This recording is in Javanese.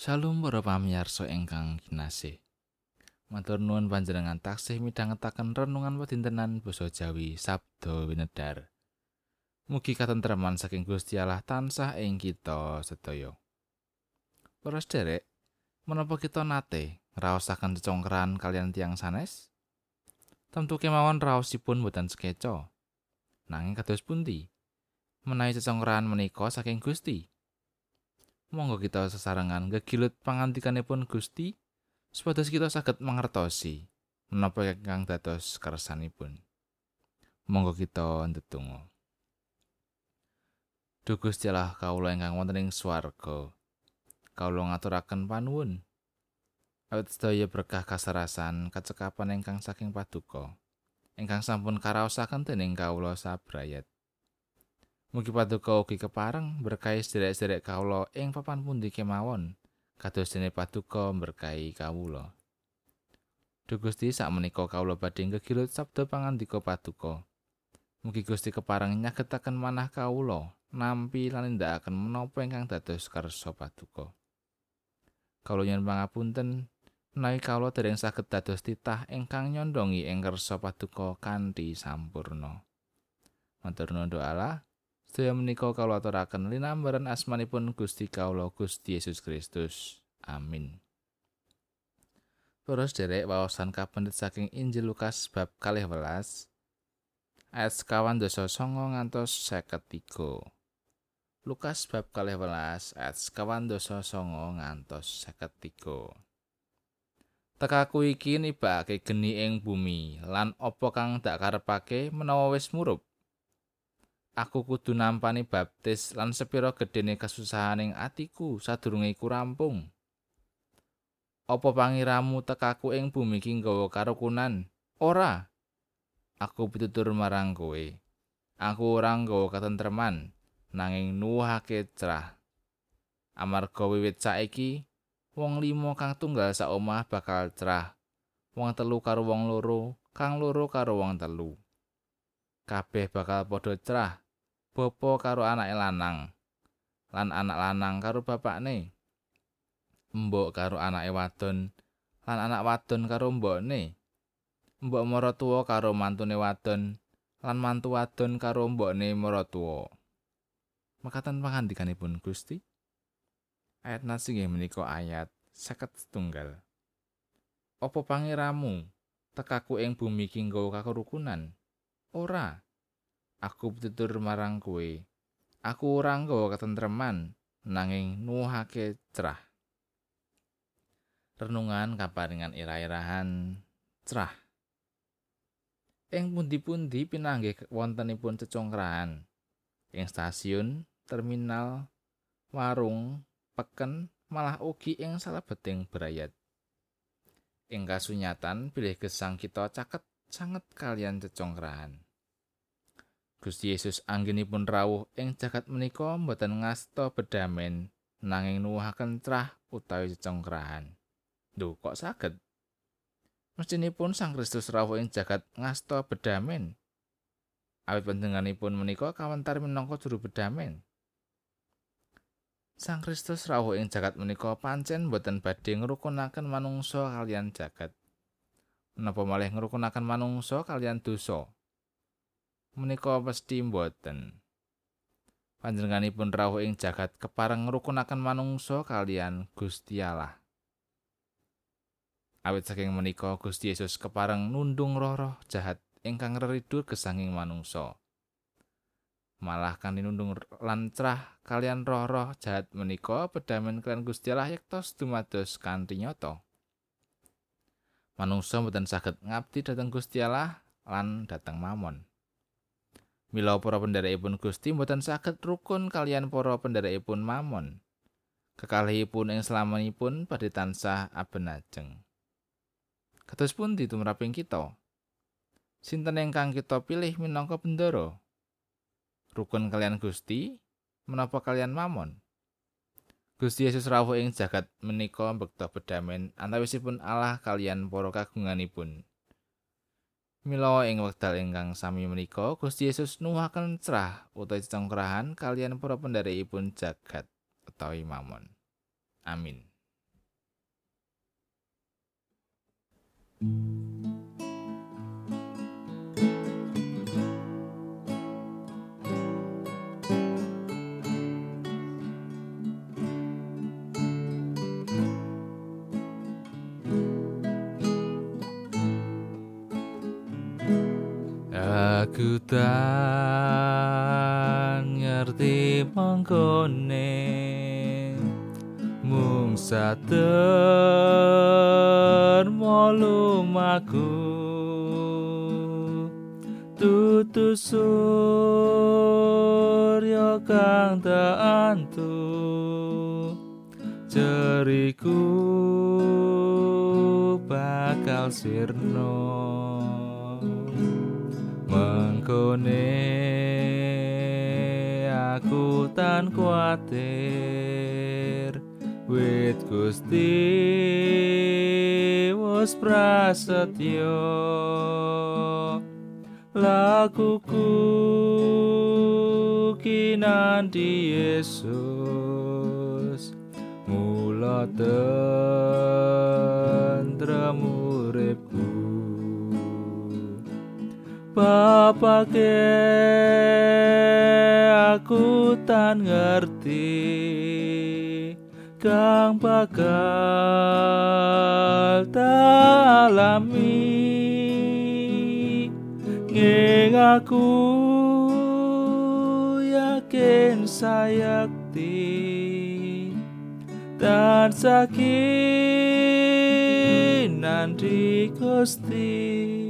Shalom para pamirsa ingkang kinasih. Matur nuwun panjenengan taksih midhangetaken renungan wedintenan basa Jawi Sabda Winedar. Mugi katentreman saking Gusti Allah tansah ing kita sedaya. Para sederek, menapa kita nate ngraosaken cecongkran kalian tiang sanes? Tentu kemawon raosipun boten sekeca. Nanging kados pundi? Menawi cecongkran menika saking Gusti. Monggo kita sesarengan gegilut pangantikanipun Gusti supados kita saged mangertosi menapa ingkang dados kersanipun. Monggo kita ndedonga. Duh Gusti Allah kawula ingkang wonten ing swarga. Kawula ngaturaken panuwun. Awit sedaya berkah kasarasan kacekapan ingkang saking paduka. Ingkang sampun karaosaken dening kawula sabrayat. Mugi paduka ugi kepareng berkahi sederek-sederek kawula ing papan pundi kemawon kados dene paduka berkahi kawula. Duh Gusti sakmenika kawula badhe gegilut sabda pangandika paduka. Mugi Gusti kepareng nyagetaken manah kawula nampi lan nindakaken menapa ingkang dados kersa paduka. Kawula nyuwun pangapunten menawi kawula dereng saged dados titah ingkang nyondongi ing kersa paduka kanthi sampurna. Matur nuwun Allah. Sedaya menika kawula aturaken linambaran asmanipun Gusti kawula Gusti Yesus Kristus. Amin. Para sederek wawasan kapendet saking Injil Lukas bab 12 ayat sekawan dosa songo ngantos seket tiga. Lukas bab 12 ayat sekawan dosa songo ngantos seket tiga. Tekaku iki nibake geni ing bumi lan apa kang dak karepake menawa wis murup aku kudu nampani baptis lan sepira gedene kasusahaning atiku sadurunge iku rampung. Apa pangiramu tekaku ing bumi ki nggawa karukunan? Ora. Aku pitutur marang kowe. Aku ora nggawa katentreman, nanging nuwuhake cerah. Amarga wiwit saiki wong limo kang tunggal sak omah bakal cerah. Wong telu karo wong loro, kang loro karo wong telu. Kabeh bakal padha cerah. Bapa karo anake lanang. Lan anak lanang karo bapakne. Mbok karo anake wadon. Lan anak wadon karo mbokne. Mbok maratuwa karo mantune wadon. Lan mantu wadon karo mbokne maratuwa makatan pangandikanipun Gusti. Ayat nasi nggih menika ayat seket setunggal. Opo pangiramu tekaku ing bumi ki nggawa kakerukunan ora aku pitutur marang kowe. Aku ora nggawa katentreman nanging nuwuhake cerah. Renungan kaparingan ira-irahan cerah. Ing pundi-pundi pinanggih wontenipun cecongkrahan. Ing stasiun terminal warung peken malah ugi ing salebeting berayat. Ing kasunyatan bilih gesang kita caket sanget kalian cecongkrahan. Gusti Yesus anggenipun rawuh ing jagat menika mboten ngasta bedamen nanging nuwuhaken trah utawi cecongkrahan. Duh, kok saged? Mestinipun Sang Kristus rawuh ing jagat ngasta bedamen. Awit panjenenganipun menika kawentar minangka juru bedamen. Sang Kristus rawuh ing jagat menika pancen boten badhe ngrukunaken manungsa kalian jagat. Menapa malih ngrukunaken manungsa kalian dosa? Menika mesti mboten. Panjenenganipun rawuh ing jagat kepareng ngrukunaken manungsa kalian Gusti Allah. Awit saking menika Gusti Yesus kepareng nundung roh-roh jahat ingkang reridur gesanging manungsa. Malah kan nundung lancrah kalian roh-roh jahat menika pedamen kalian Gusti Allah yektos dumados kanthi nyata manungsa mboten saged ngabdi dhateng Gusti Allah lan dhateng mamon. Mila para pendherekipun Gusti mboten saged rukun kalian para pendherekipun mamon. Kekalihipun ing selamanipun badhe tansah abenajeng. Kados pun ditumraping kita. Sinten ingkang kita pilih minangka bendoro? Rukun kalian Gusti menapa kalian mamon? Gusti Yesus rawuh ing jagat menika mbekta bedamen antawisipun Allah kalian para kagunganipun. Mila ing wekdal ingkang sami menika Gusti Yesus nuwaken cerah utawi cengkrahan kalian para pendhèrèkipun jagat utawi mamon. Amin. Aku tak ngerti mangkone mung sater molum aku. Tutu surya kang antu. Ceriku bakal sirno mengkone aku tan kuatir. Wit gusti wis prasetyo. Lakuku kinanti Yesus. Mula tentrem Bapake aku tan ngerti. Kang bakal talami nging aku yakin sayakti. Dan sakit nanti gusti